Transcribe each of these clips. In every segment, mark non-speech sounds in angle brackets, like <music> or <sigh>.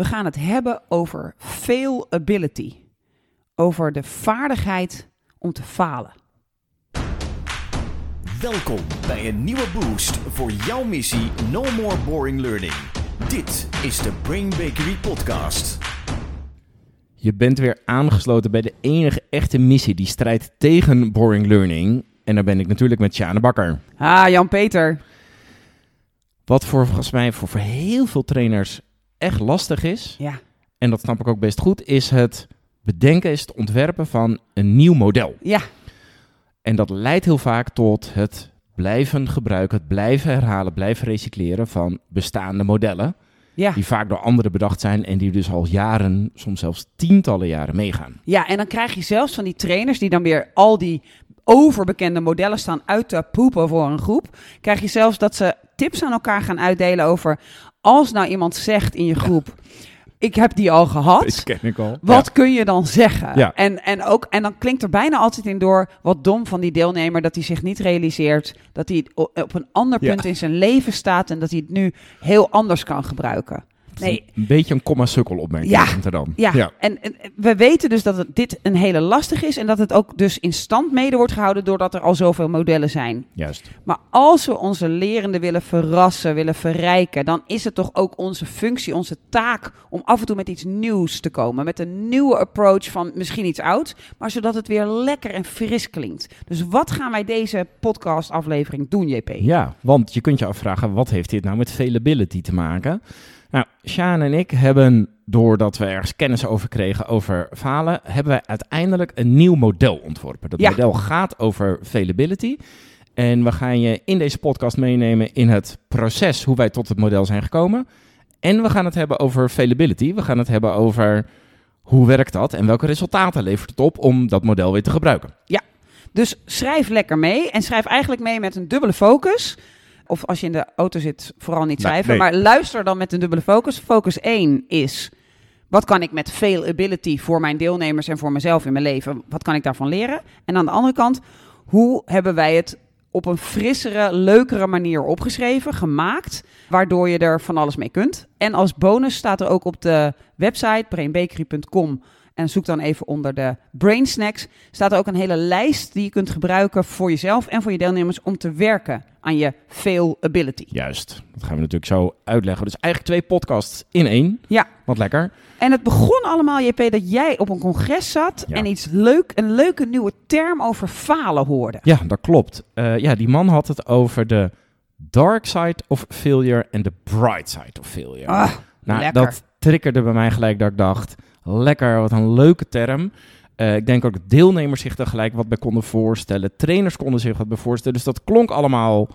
We gaan het hebben over failability. Over de vaardigheid om te falen. Welkom bij een nieuwe boost voor jouw missie No More Boring Learning. Dit is de Brain Bakery Podcast. Je bent weer aangesloten bij de enige echte missie die strijdt tegen boring learning. En daar ben ik natuurlijk met Sjane Bakker. Ah, Jan-Peter. Wat voor, volgens mij voor, voor heel veel trainers echt lastig is, Ja. en dat snap ik ook best goed, is het bedenken, is het ontwerpen van een nieuw model. Ja, En dat leidt heel vaak tot het blijven gebruiken, het blijven herhalen, blijven recycleren van bestaande modellen. ja. Die vaak door anderen bedacht zijn en die dus al jaren, soms zelfs tientallen jaren meegaan. Ja, en dan krijg je zelfs van die trainers die dan weer al die overbekende modellen staan uit te poepen voor een groep. Krijg je zelfs dat ze tips aan elkaar gaan uitdelen over als nou iemand zegt in je groep, ik heb die al gehad. ken ik al. Wat kun je dan zeggen? Ja. En, en, ook, en dan klinkt er bijna altijd in door wat dom van die deelnemer dat hij zich niet realiseert dat hij op een ander Ja. punt in zijn leven staat en dat hij het nu heel anders kan gebruiken. Nee, Een beetje een komma-sukkel opmerking Ja. er dan. ja, En, en we weten dus dat het, dit een hele lastig is en dat het ook dus in stand mede wordt gehouden doordat er al zoveel modellen zijn. Juist. Maar als we onze lerenden willen verrassen, willen verrijken, dan is het toch ook onze functie, onze taak om af en toe met iets nieuws te komen. Met een nieuwe approach van misschien iets oud, maar zodat het weer lekker en fris klinkt. Dus wat gaan wij deze podcast-aflevering doen, JP? Ja, want je kunt je afvragen, wat heeft dit nou met failability te maken? Nou, Sjaan en ik hebben, doordat we ergens kennis over kregen over falen, hebben wij uiteindelijk een nieuw model ontworpen. Dat Ja. model gaat over failability. En we gaan je in deze podcast meenemen in het proces hoe wij tot het model zijn gekomen. En we gaan het hebben over failability. We gaan het hebben over hoe werkt dat en welke resultaten levert het op om dat model weer te gebruiken. Dus schrijf lekker mee en schrijf eigenlijk mee met een dubbele focus. Of als je in de auto zit, vooral niet Nee, schrijven. nee. Maar luister dan met een dubbele focus. Focus 1 is, wat kan ik met failability voor mijn deelnemers en voor mezelf in mijn leven, wat kan ik daarvan leren? En aan de andere kant, hoe hebben wij het op een frissere, leukere manier opgeschreven, gemaakt, waardoor je er van alles mee kunt. En als bonus staat er ook op de website brainbakery.com en zoek dan even onder de Brain Snacks. Staat er ook een hele lijst die je kunt gebruiken voor jezelf en voor je deelnemers om te werken aan je failability. Juist, dat gaan we natuurlijk zo uitleggen. Dus eigenlijk twee podcasts in één. Ja. Wat lekker. En het begon allemaal, JP, dat jij op een congres zat Ja. en iets leuk, een leuke nieuwe term over falen hoorde. Ja, dat klopt. Eh, ja, die man had het over de dark side of failure en de bright side of failure. Ah, nou, lekker. dat triggerde bij mij gelijk dat ik dacht, lekker, wat een leuke term. Eh, ik denk ook dat deelnemers zich er gelijk wat bij konden voorstellen. Trainers konden zich wat bij voorstellen. Dus dat klonk allemaal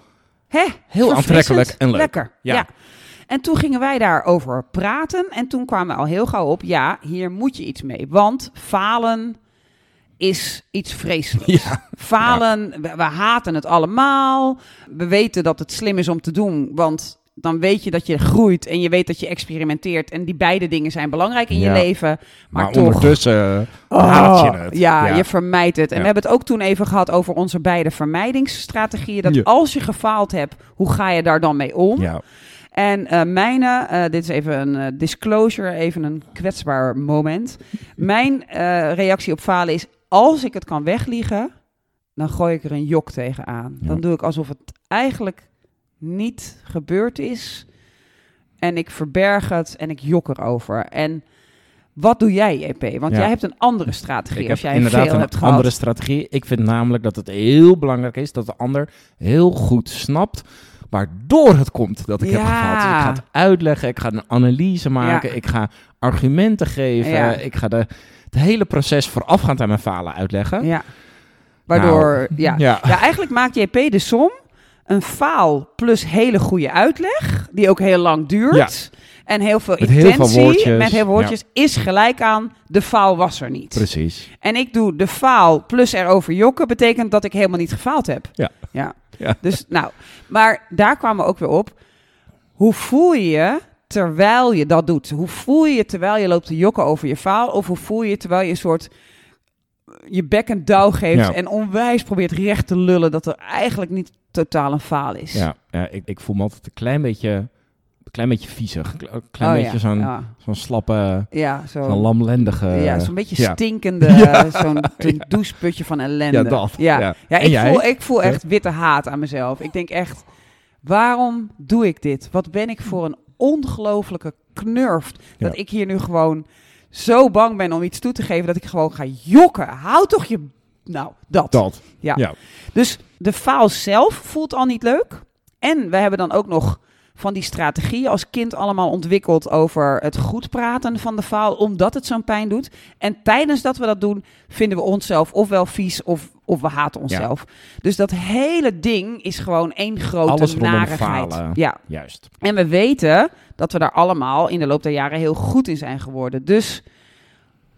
Hè? heel aantrekkelijk en leuk. Lekker, ja. Ja. En toen gingen wij daarover praten en toen kwamen we al heel gauw op, ja, hier moet je iets mee. Want falen is iets vreselijks. <laughs> Ja. Falen, we, we haten het allemaal. We weten dat het slim is om te doen, want dan weet je dat je groeit en je weet dat je experimenteert. En die beide dingen zijn belangrijk in Ja. je leven. Maar, Maar, toch, ondertussen Oh, haat je het. Ja, je vermijdt het. En Ja. we hebben het ook toen even gehad over onze beide vermijdingsstrategieën. Dat als je gefaald hebt, hoe ga je daar dan mee om? Ja, En eh mijne, eh, dit is even een eh, disclosure, even een kwetsbaar moment. Mijn eh, reactie op falen is, als ik het kan wegliegen, dan gooi ik er een jok tegenaan. Dan doe ik alsof het eigenlijk niet gebeurd is. En ik verberg het en ik jok erover. En wat doe jij, JP? Want Ja. jij hebt een andere strategie ik als jij inderdaad veel een hebt gehad. andere strategie. Ik vind namelijk dat het heel belangrijk is dat de ander heel goed snapt waardoor het komt dat ik heb. Dus ik ga het uitleggen, ik ga een analyse maken, Ja. ik ga argumenten geven, ik ga de, het hele proces voorafgaand aan mijn falen uitleggen. Ja. Waardoor, ja. Ja. Ja, eigenlijk maakt JP de som een faal plus hele goede uitleg, die ook heel lang duurt. En heel veel Met heel veel intentie, met heel veel woordjes, is gelijk aan de faal was er niet. Precies. En ik doe de faal plus erover jokken, betekent dat ik helemaal niet gefaald heb. Ja. ja. Ja. Dus nou, maar daar kwamen we ook weer op. Hoe voel je je terwijl je dat doet? Hoe voel je je terwijl je loopt te jokken over je faal? Of hoe voel je je terwijl je een soort je bek een douw geeft Ja. en onwijs probeert recht te lullen dat er eigenlijk niet totaal een faal is? Ja, ja ik, ik voel me altijd een klein beetje een klein beetje viezig. Een klein Oh, beetje ja, zo'n zo'n slappe, Ja, zo. zo'n lamlendige... ja, zo'n beetje stinkende, <laughs> zo'n <laughs> doucheputje van ellende. Ja, dat. Ja, Ja. En ik, jij? voel, ik voel echt witte haat aan mezelf. Ik denk echt, waarom doe ik dit? Wat ben ik voor een ongelofelijke knurft. Dat ik hier nu gewoon zo bang ben om iets toe te geven dat ik gewoon ga jokken. Hou toch je... Nou, dat. Dat. Ja. Ja. Dus de faal zelf voelt al niet leuk. En we hebben dan ook nog van die strategieën als kind allemaal ontwikkeld over het goed praten van de faal, omdat het zo'n pijn doet. En tijdens dat we dat doen, vinden we onszelf ofwel vies of, of we haten onszelf. Dus dat hele ding is gewoon één grote Alles narigheid. falen. Ja. Juist. En we weten dat we daar allemaal in de loop der jaren heel goed in zijn geworden. Dus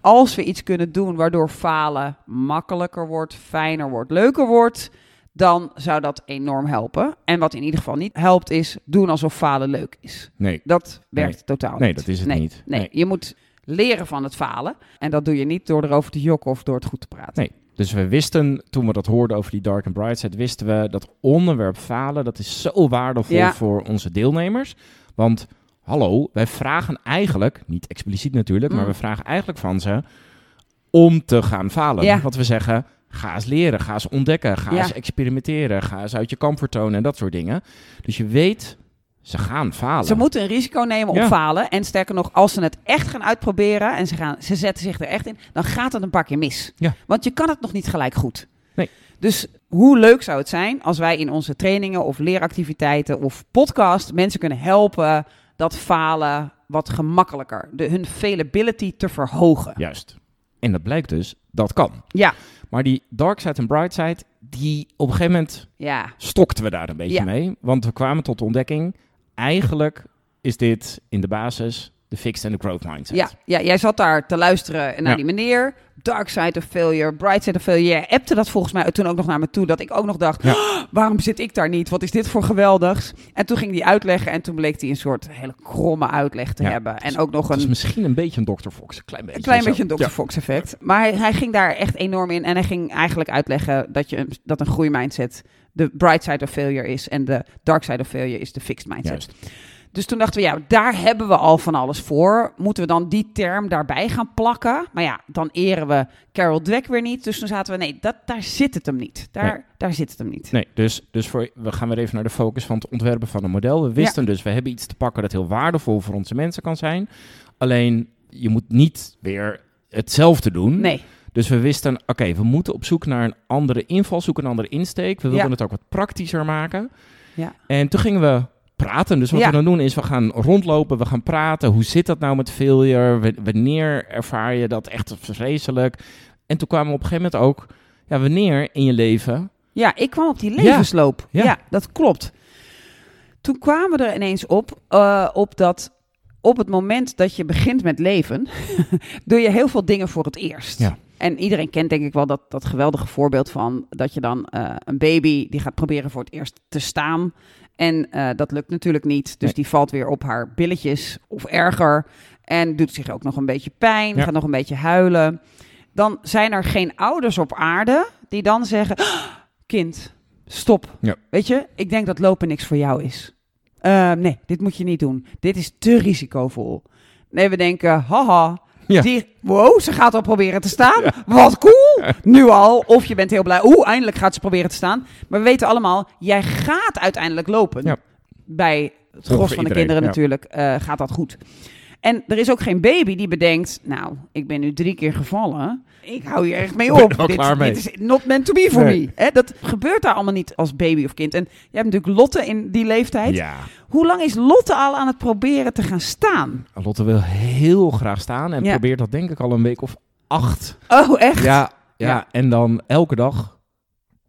als we iets kunnen doen waardoor falen makkelijker wordt, fijner wordt, leuker wordt, dan zou dat enorm helpen. En wat in ieder geval niet helpt is doen alsof falen leuk is. Nee. Dat werkt Nee. totaal Nee, niet. dat is het nee. niet. Nee. Nee. je moet leren van het falen. En dat doe je niet door erover te jokken of door het goed te praten. Nee. Dus we wisten, toen we dat hoorden over die Dark and Bright Side, wisten we dat onderwerp falen, dat is zo waardevol Ja. voor onze deelnemers. Want, hallo, wij vragen eigenlijk, niet expliciet natuurlijk, Mm. maar we vragen eigenlijk van ze om te gaan falen. Ja. Want we zeggen, ga eens leren, ga eens ontdekken, ga Ja. eens experimenteren, ga eens uit je comfortzone en dat soort dingen. Dus je weet, ze gaan falen. Ze moeten een risico nemen op Ja. falen. En sterker nog, als ze het echt gaan uitproberen en ze, gaan, ze zetten zich er echt in, dan gaat het een paar keer mis. Ja. Want je kan het nog niet gelijk goed. Nee. Dus hoe leuk zou het zijn als wij in onze trainingen of leeractiviteiten of podcast mensen kunnen helpen dat falen wat gemakkelijker, de, hun failability te verhogen. Juist. En dat blijkt dus, dat kan. Ja, Maar die dark side en bright side, die op een gegeven moment ja, stokten we daar een beetje Ja. mee. Want we kwamen tot de ontdekking, eigenlijk is dit in de basis de fixed en de growth mindset. ja, ja. Jij zat daar te luisteren naar Ja. die meneer. Dark side of failure, bright side of failure. Jij appte dat volgens mij toen ook nog naar me toe. Dat ik ook nog dacht, Ja. "Oh, waarom zit ik daar niet? Wat is dit voor geweldigs? En toen ging hij uitleggen en toen bleek hij een soort hele kromme uitleg te Ja. hebben. En ook nog Het is een, misschien een beetje een Dr. Fox, een klein beetje. een klein beetje een Dr. Fox effect. Maar hij, hij ging daar echt enorm in. En hij ging eigenlijk uitleggen dat, je, een- dat een groeimindset de bright side of failure is. En de dark side of failure is de fixed mindset. Juist. Dus toen dachten we, ja, daar hebben we al van alles voor. Moeten we dan die term daarbij gaan plakken? Maar ja, dan eren we Carol Dweck weer niet. Dus toen zaten we, nee, dat, daar zit het hem niet. Daar, Nee. daar zit het hem niet. Nee, dus, dus voor, we gaan weer even naar de focus van het ontwerpen van een model. We wisten dus, we hebben iets te pakken dat heel waardevol voor onze mensen kan zijn. Alleen, je moet niet weer hetzelfde doen. Nee, Dus we wisten, oké, we moeten op zoek naar een andere invalshoek, een andere insteek. We wilden Ja. het ook wat praktischer maken. Ja. En toen gingen we praten. Dus wat Ja. we dan doen is, we gaan rondlopen, we gaan praten. Hoe zit dat nou met failure? Wanneer ervaar je dat echt vreselijk? En toen kwamen we op een gegeven moment ook, ja, wanneer in je leven... ja, ik kwam op die levensloop. Ja, Ja. dat klopt. Toen kwamen we er ineens op, eh, op dat op het moment dat je begint met leven, <laughs> doe je heel veel dingen voor het eerst. Ja. En iedereen kent denk ik wel dat, dat geweldige voorbeeld van dat je dan eh, een baby die gaat proberen voor het eerst te staan. En eh, dat lukt natuurlijk niet. Dus die valt weer op haar billetjes of erger. En doet zich ook nog een beetje pijn, Ja. gaat nog een beetje huilen. Dan zijn er geen ouders op aarde die dan zeggen: "Ah, Kind, stop. Ja. Weet je, ik denk dat lopen niks voor jou is. Eh, nee, dit moet je niet doen. Dit is te risicovol. Nee, we denken, haha, Ja. die, wow, ze gaat al proberen te staan. Wat cool. Nu al. Of je bent heel blij, oeh, eindelijk gaat ze proberen te staan. Maar we weten allemaal, jij gaat uiteindelijk lopen. Ja. Bij het gros van de kinderen natuurlijk eh, gaat dat goed. En er is ook geen baby die bedenkt, nou, ik ben nu drie keer gevallen. Ik hou hier echt mee op. dit, klaar mee. dit is not meant to be for Nee. me. Hè, dat gebeurt daar allemaal niet als baby of kind. En je hebt natuurlijk Lotte in die leeftijd. Ja, Hoe lang is Lotte al aan het proberen te gaan staan? Lotte wil heel graag staan en Ja. probeert dat denk ik al een week of acht. Oh, echt? Ja, ja, Ja. en dan elke dag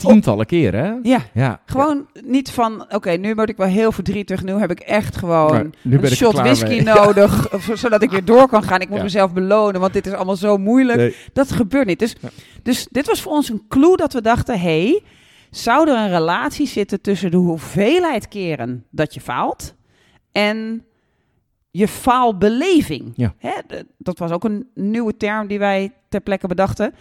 tientallen keren, hè? Ja, Ja. gewoon niet van, oké, nu word ik wel heel verdrietig. Nu heb ik echt gewoon Maar nu ben een ik shot whisky mee. <laughs> nodig, zodat ik weer door kan gaan. Ik moet mezelf belonen, want dit is allemaal zo moeilijk. Nee. Dat gebeurt niet. Dus, dus dit was voor ons een clue dat we dachten, hey, zou er een relatie zitten tussen de hoeveelheid keren dat je faalt en je faalbeleving? Ja. Hè, dat was ook een nieuwe term die wij ter plekke bedachten.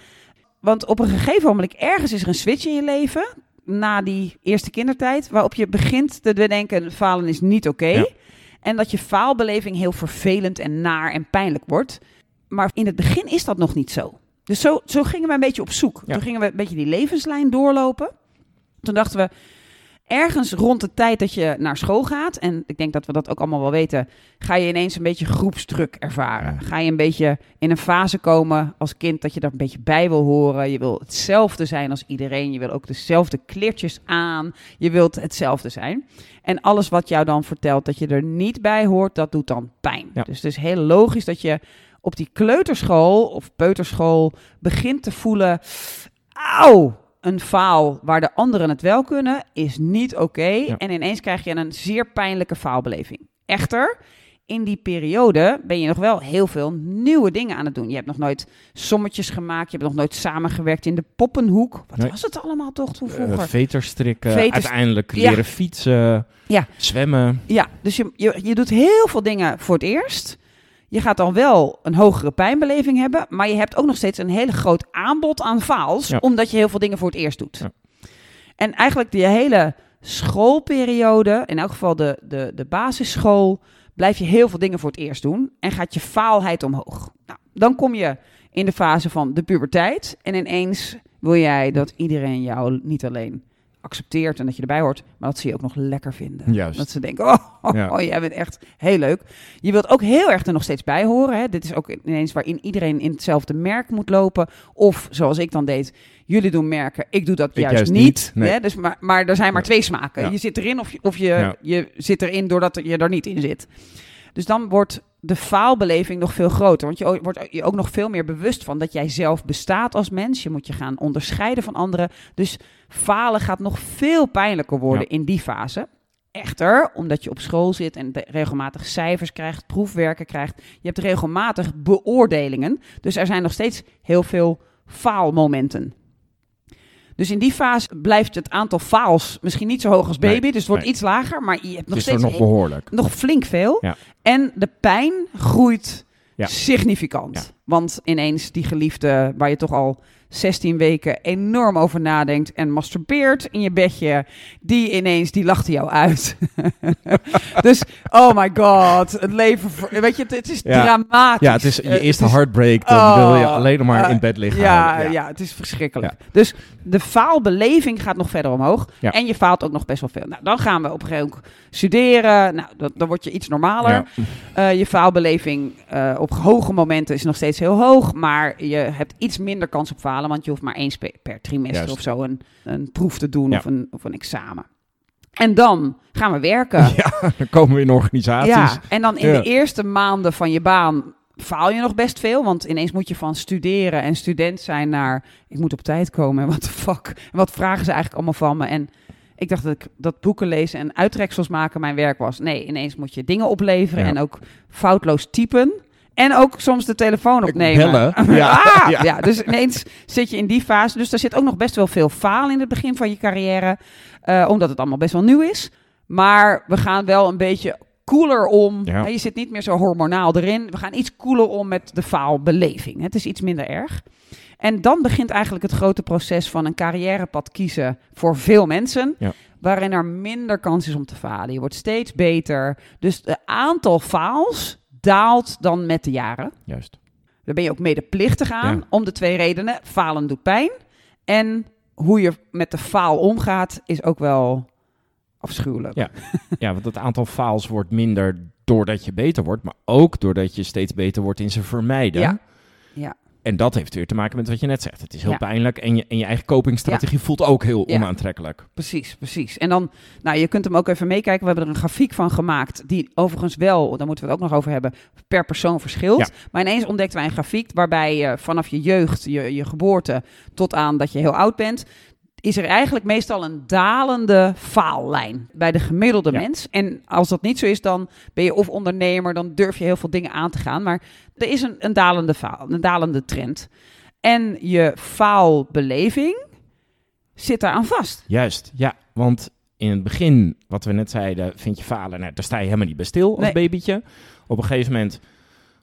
Want op een gegeven moment, ergens is er een switch in je leven, na die eerste kindertijd, waarop je begint te bedenken, falen is niet oké. Ja. En dat je faalbeleving heel vervelend en naar en pijnlijk wordt. Maar in het begin is dat nog niet zo. Dus zo, zo gingen we een beetje op zoek. Ja. Toen gingen we een beetje die levenslijn doorlopen. Toen dachten we, ergens rond de tijd dat je naar school gaat, en ik denk dat we dat ook allemaal wel weten, ga je ineens een beetje groepsdruk ervaren. Ga je een beetje in een fase komen als kind dat je er een beetje bij wil horen. Je wil hetzelfde zijn als iedereen. Je wil ook dezelfde kleertjes aan. Je wilt hetzelfde zijn. En alles wat jou dan vertelt dat je er niet bij hoort, dat doet dan pijn. Ja. Dus het is heel logisch dat je op die kleuterschool of peuterschool begint te voelen, auw, een faal waar de anderen het wel kunnen, is niet oké. En ineens krijg je een zeer pijnlijke faalbeleving. Echter, in die periode ben je nog wel heel veel nieuwe dingen aan het doen. Je hebt nog nooit sommetjes gemaakt, je hebt nog nooit samengewerkt in de poppenhoek. Wat Nee. was het allemaal toch toen Eh, vroeger? veterstrikken, Veters- uiteindelijk Ja. leren fietsen, Ja. zwemmen. Ja, dus je, je, je doet heel veel dingen voor het eerst. Je gaat dan wel een hogere pijnbeleving hebben, maar je hebt ook nog steeds een hele groot aanbod aan faals, Ja. omdat je heel veel dingen voor het eerst doet. Ja. En eigenlijk die hele schoolperiode, in elk geval de, de, de basisschool, blijf je heel veel dingen voor het eerst doen en gaat je faalheid omhoog. Nou, dan kom je in de fase van de puberteit en ineens wil jij dat iedereen jou niet alleen accepteert en dat je erbij hoort, maar dat ze je ook nog lekker vinden. Juist. Dat ze denken, oh, <laughs> oh, Ja. oh, jij bent echt heel leuk. Je wilt ook heel erg er nog steeds bij horen. Hè? Dit is ook ineens waarin iedereen in hetzelfde merk moet lopen. Of zoals ik dan deed, jullie doen merken, ik doe dat Ik juist, juist niet. niet, nee. Hè? Dus maar, maar er zijn maar twee smaken. Ja. Je zit erin of, je, of je, Ja. je zit erin doordat je er niet in zit. Dus dan wordt de faalbeleving nog veel groter. Want je wordt je ook nog veel meer bewust van dat jij zelf bestaat als mens. Je moet je gaan onderscheiden van anderen. Dus falen gaat nog veel pijnlijker worden Ja. in die fase. Echter, omdat je op school zit en regelmatig cijfers krijgt, proefwerken krijgt, je hebt regelmatig beoordelingen. Dus er zijn nog steeds heel veel faalmomenten. Dus in die fase blijft het aantal faals misschien niet zo hoog als baby, Nee, dus het wordt nee. iets lager, maar je hebt nog steeds nog behoorlijk. nog flink veel. Ja. En de pijn groeit Ja. significant. Ja. Want ineens die geliefde waar je toch al 16 weken enorm over nadenkt en masturbeert in je bedje, die ineens, die lachte jou uit. <laughs> dus, oh my god, het leven, weet je, het, het is Ja. dramatisch. Ja, het is je Eh, eerste heartbreak. Dan Oh, wil je alleen nog maar in bed liggen. ja, ja. het is verschrikkelijk. Dus de faalbeleving gaat nog verder omhoog. En je faalt ook nog best wel veel. Nou, dan gaan we op een gegeven moment studeren. Nou, dan, dan word je iets normaler. Eh, je faalbeleving eh, op hoge momenten is nog steeds heel hoog. Maar je hebt iets minder kans op Want je hoeft maar eens per, per trimester Juist. of zo een, een proef te doen Ja. of, een, of een examen. En dan gaan we werken. <laughs> Ja, dan komen we in organisaties. Ja, en dan in Ja. de eerste maanden van je baan faal je nog best veel. Want ineens moet je van studeren en student zijn naar... ik moet op tijd komen en wat de fuck. En wat vragen ze eigenlijk allemaal van me? En ik dacht dat, ik, dat boeken lezen en uittreksels maken mijn werk was. Nee, ineens moet je dingen opleveren Ja. en ook foutloos typen. En ook soms de telefoon opnemen. Bellen. <laughs> Ja. Ja. ja. <laughs> Ja. dus ineens zit je in die fase. Dus er zit ook nog best wel veel faal in het begin van je carrière. eh, omdat het allemaal best wel nieuw is. Maar we gaan wel een beetje koeler om. Ja. Hè, Je zit niet meer zo hormonaal erin. We gaan iets koeler om met de faalbeleving. Het is iets minder erg. En dan begint eigenlijk het grote proces van een carrièrepad kiezen voor veel mensen. Ja. Waarin er minder kans is om te falen. Je wordt steeds beter. Dus het aantal faals daalt dan met de jaren. Juist. Daar ben je ook medeplichtig aan. Ja. Om de twee redenen. Falen doet pijn. En hoe je met de faal omgaat is ook wel afschuwelijk. Ja. Ja, want het aantal faals wordt minder doordat je beter wordt, maar ook doordat je steeds beter wordt in ze vermijden. Ja. Ja. En dat heeft weer te maken met wat je net zegt. Het is heel Ja. pijnlijk en je, en je eigen copingstrategie voelt ook heel Ja. onaantrekkelijk. Precies, precies. En dan, nou, je kunt hem ook even meekijken. We hebben er een grafiek van gemaakt, die overigens wel, daar moeten we het ook nog over hebben, per persoon verschilt. Maar ineens ontdekten wij een grafiek waarbij je vanaf je jeugd, je, je geboorte, tot aan dat je heel oud bent, is er eigenlijk meestal een dalende faallijn bij de gemiddelde Ja. mens. En als dat niet zo is, dan ben je of ondernemer, dan durf je heel veel dingen aan te gaan. Maar er is een, een dalende faal, een dalende trend. En je faalbeleving zit daar aan vast. Juist, ja. Want in het begin, wat we net zeiden, vind je falen, nou, daar sta je helemaal niet bij stil als Nee. babytje. Op een gegeven moment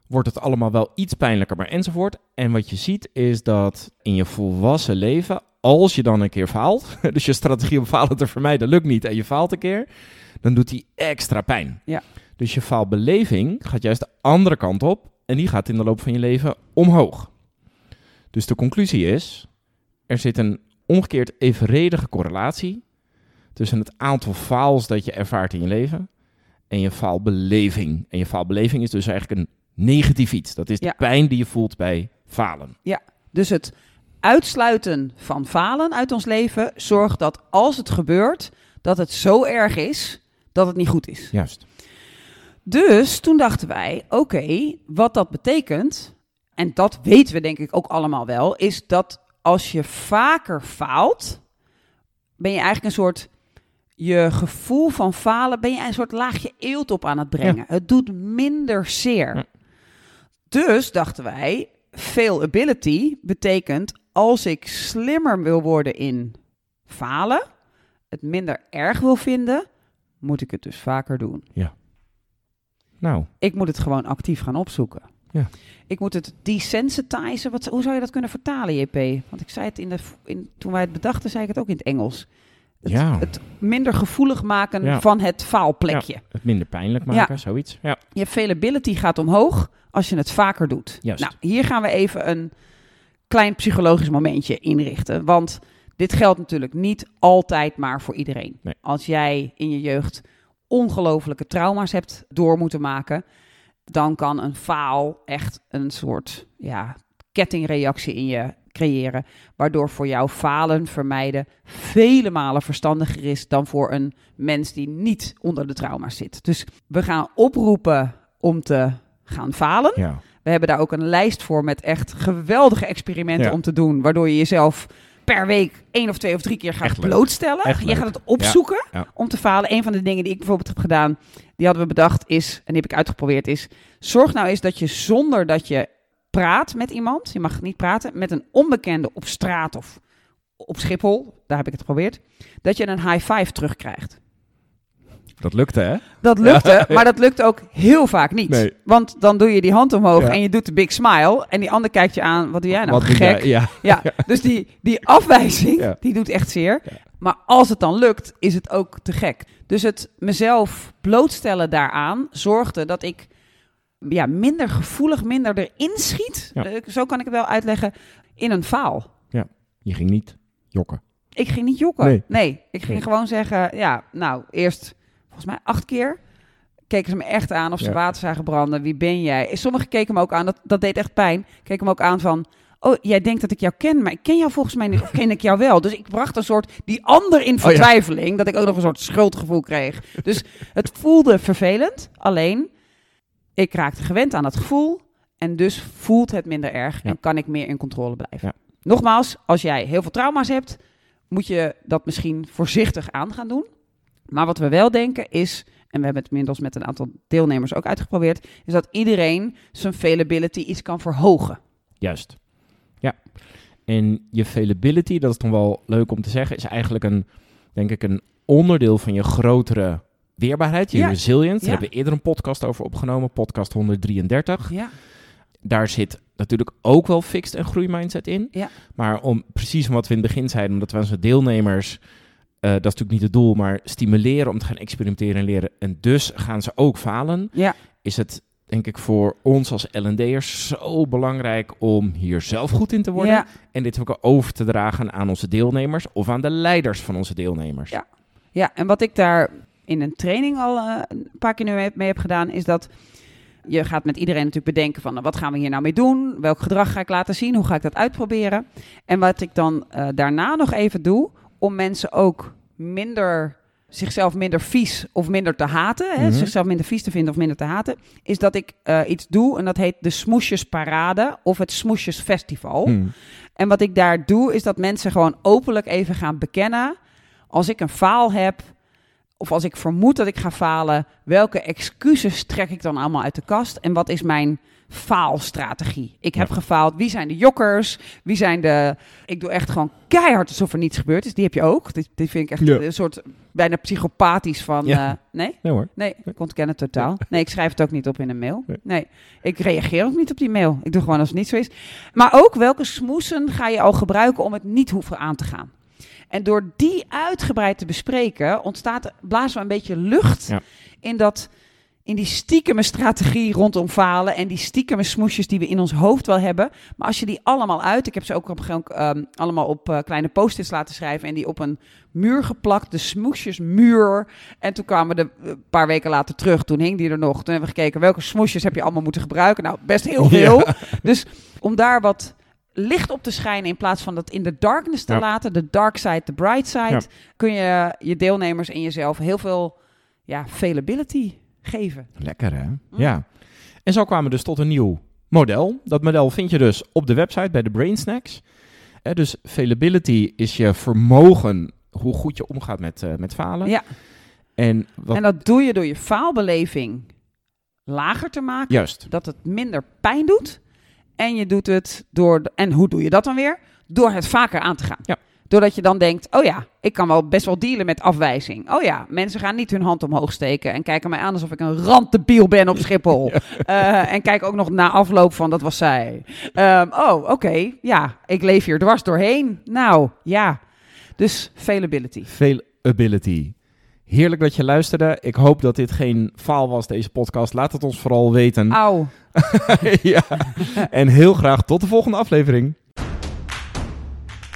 wordt het allemaal wel iets pijnlijker, maar enzovoort. En wat je ziet is dat in je volwassen leven, als je dan een keer faalt, <laughs> dus je strategie om falen te vermijden lukt niet en je faalt een keer, dan doet die extra pijn. Ja. Dus je faalbeleving gaat juist de andere kant op en die gaat in de loop van je leven omhoog. Dus de conclusie is, er zit een omgekeerd evenredige correlatie tussen het aantal faals dat je ervaart in je leven en je faalbeleving. En je faalbeleving is dus eigenlijk een negatief iets. Dat is de Ja. pijn die je voelt bij falen. Dus het uitsluiten van falen uit ons leven zorgt dat als het gebeurt, dat het zo erg is dat het niet goed is. Juist. Dus toen dachten wij, oké, wat dat betekent, en dat weten we denk ik ook allemaal wel, is dat als je vaker faalt, ben je eigenlijk een soort, je gevoel van falen, ben je een soort laagje eelt op aan het brengen. Het doet minder zeer. Ja. Dus dachten wij, failability betekent als ik slimmer wil worden in falen, het minder erg wil vinden, moet ik het dus vaker doen. Nou, Ik moet het gewoon actief gaan opzoeken. Ja. Ik moet het desensitizen. Wat, hoe zou je dat kunnen vertalen, JP? Want ik zei het in de, in, toen wij het bedachten, zei ik het ook in het Engels. Het, Ja. het minder gevoelig maken Ja. van het faalplekje. het minder pijnlijk maken, zoiets. Ja. Je failability gaat omhoog als je het vaker doet. Juist. Nou, hier gaan we even een klein psychologisch momentje inrichten. Want dit geldt natuurlijk niet altijd maar voor iedereen. Nee. Als jij in je jeugd ongelofelijke trauma's hebt door moeten maken, dan kan een faal echt een soort ja, kettingreactie in je creëren. Waardoor voor jou falen vermijden vele malen verstandiger is dan voor een mens die niet onder de trauma's zit. Dus we gaan oproepen om te gaan falen. ja. We hebben daar ook een lijst voor met echt geweldige experimenten Ja. om te doen. Waardoor je jezelf per week één of twee of drie keer gaat Echt blootstellen. Je gaat het opzoeken Ja, ja. om te falen. Een van de dingen die ik bijvoorbeeld heb gedaan, die hadden we bedacht, is, en die heb ik uitgeprobeerd, is zorg nou eens dat je zonder dat je praat met iemand, je mag niet praten, met een onbekende op straat of op Schiphol, daar heb ik het geprobeerd, dat je een high five terugkrijgt. Dat lukte, hè? Dat lukte, <laughs> maar dat lukt ook heel vaak niet. Nee. Want dan doe je die hand omhoog Ja. en je doet de big smile. En die ander kijkt je aan, wat doe jij nou? Wat Gek. jij? Ja. <laughs> Ja, dus die, die afwijzing, Ja. die doet echt zeer. Ja. Maar als het dan lukt, is het ook te gek. Dus het mezelf blootstellen daaraan zorgde dat ik ja, minder gevoelig, minder erin schiet. Ja. Eh, Zo kan ik het wel uitleggen. In een faal. Je ging niet jokken. Ik ging niet jokken. Nee. ik ging Nee. gewoon zeggen, ja, nou, eerst volgens mij acht keer keken ze me echt aan of ze Ja. water zagen branden. Wie ben jij? Sommigen keken me ook aan, dat, dat deed echt pijn. Keken me ook aan van, oh, jij denkt dat ik jou ken, maar ik ken jou volgens mij niet. Of ken ik jou wel? Dus ik bracht een soort, die ander in ja. vertwijfeling, dat ik ook nog een soort schuldgevoel kreeg. Dus het voelde vervelend, alleen ik raakte gewend aan het gevoel. En dus voelt het minder erg Ja. en kan ik meer in controle blijven. Nogmaals, als jij heel veel trauma's hebt, moet je dat misschien voorzichtig aan gaan doen. Maar wat we wel denken is, en we hebben het inmiddels met een aantal deelnemers ook uitgeprobeerd, is dat iedereen zijn failability iets kan verhogen. Juist. Ja. En je failability, dat is dan wel leuk om te zeggen, is eigenlijk een, denk ik, een onderdeel van je grotere weerbaarheid, je Ja. resilience. Daar Ja. hebben we eerder een podcast over opgenomen, podcast 133. Ja, Daar zit natuurlijk ook wel fixed en groeimindset in. Ja. Maar om precies wat we in het begin zeiden, omdat we onze deelnemers, eh, dat is natuurlijk niet het doel, maar stimuleren om te gaan experimenteren en leren. En dus gaan ze ook falen. ja, Is het denk ik voor ons als L&D'ers zo belangrijk om hier zelf goed in te worden. ja, En dit ook over te dragen aan onze deelnemers of aan de leiders van onze deelnemers. Ja. ja. En wat ik daar in een training al eh, een paar keer nu mee, mee heb gedaan, is dat je gaat met iedereen natuurlijk bedenken van nou, wat gaan we hier nou mee doen? Welk gedrag ga ik laten zien? Hoe ga ik dat uitproberen? En wat ik dan eh, daarna nog even doe, om mensen ook minder zichzelf minder vies of minder te haten, hè, Mhm. zichzelf minder vies te vinden of minder te haten, is dat ik eh, iets doe en dat heet de Smoesjesparade of het Smoesjesfestival. Hmm. En wat ik daar doe, is dat mensen gewoon openlijk even gaan bekennen. Als ik een faal heb, of als ik vermoed dat ik ga falen, welke excuses trek ik dan allemaal uit de kast? En wat is mijn faalstrategie? Ik heb Ja. gefaald. Wie zijn de jokkers? Wie zijn de. Ik doe echt gewoon keihard alsof er niets gebeurd is. Die heb je ook. Die, die vind ik echt Ja. een soort bijna psychopathisch van. Ja. eh, nee? Nee hoor. Nee, ik ontken het totaal. Nee, ik schrijf het ook niet op in een mail. Nee. Nee, ik reageer ook niet op die mail. Ik doe gewoon als het niet zo is. Maar ook welke smoesen ga je al gebruiken om het niet hoeven aan te gaan? En door die uitgebreid te bespreken, ontstaat, blazen we een beetje lucht in dat in die stiekeme strategie rondom falen en die stiekeme smoesjes die we in ons hoofd wel hebben. Maar als je die allemaal uit, ik heb ze ook op, um, allemaal op uh, kleine post-its laten schrijven en die op een muur geplakt, de smoesjesmuur. En toen kwamen we een uh, paar weken later terug, toen hing die er nog. Toen hebben we gekeken welke smoesjes heb je allemaal moeten gebruiken. Nou, best heel <laughs> veel. Ja. Dus om daar wat licht op te schijnen in plaats van dat in de darkness te ja. laten, de dark side, de bright side, ja. kun je je deelnemers en jezelf heel veel ja, availability geven. Lekker hè? Mm. Ja. En zo kwamen we dus tot een nieuw model. Dat model vind je dus op de website bij de Brain Snacks. Eh, dus availability is je vermogen, hoe goed je omgaat met, uh, met falen. Ja. En, wat... en dat doe je door je faalbeleving lager te maken. Juist. Dat het minder pijn doet. En je doet het door. De, en hoe doe je dat dan weer? Door het vaker aan te gaan. Ja. Doordat je dan denkt: oh ja, ik kan wel best wel dealen met afwijzing. Oh ja, mensen gaan niet hun hand omhoog steken en kijken mij aan alsof ik een randdebiel ben op Schiphol. <laughs> ja. uh, en kijk ook nog na afloop van: dat was zij. Um, oh, oké, okay, ja, ik leef hier dwars doorheen. Nou ja, dus availability. Availability. Heerlijk dat je luisterde. Ik hoop dat dit geen faal was, deze podcast. Laat het ons vooral weten. Auw. <laughs> ja. En heel graag tot de volgende aflevering.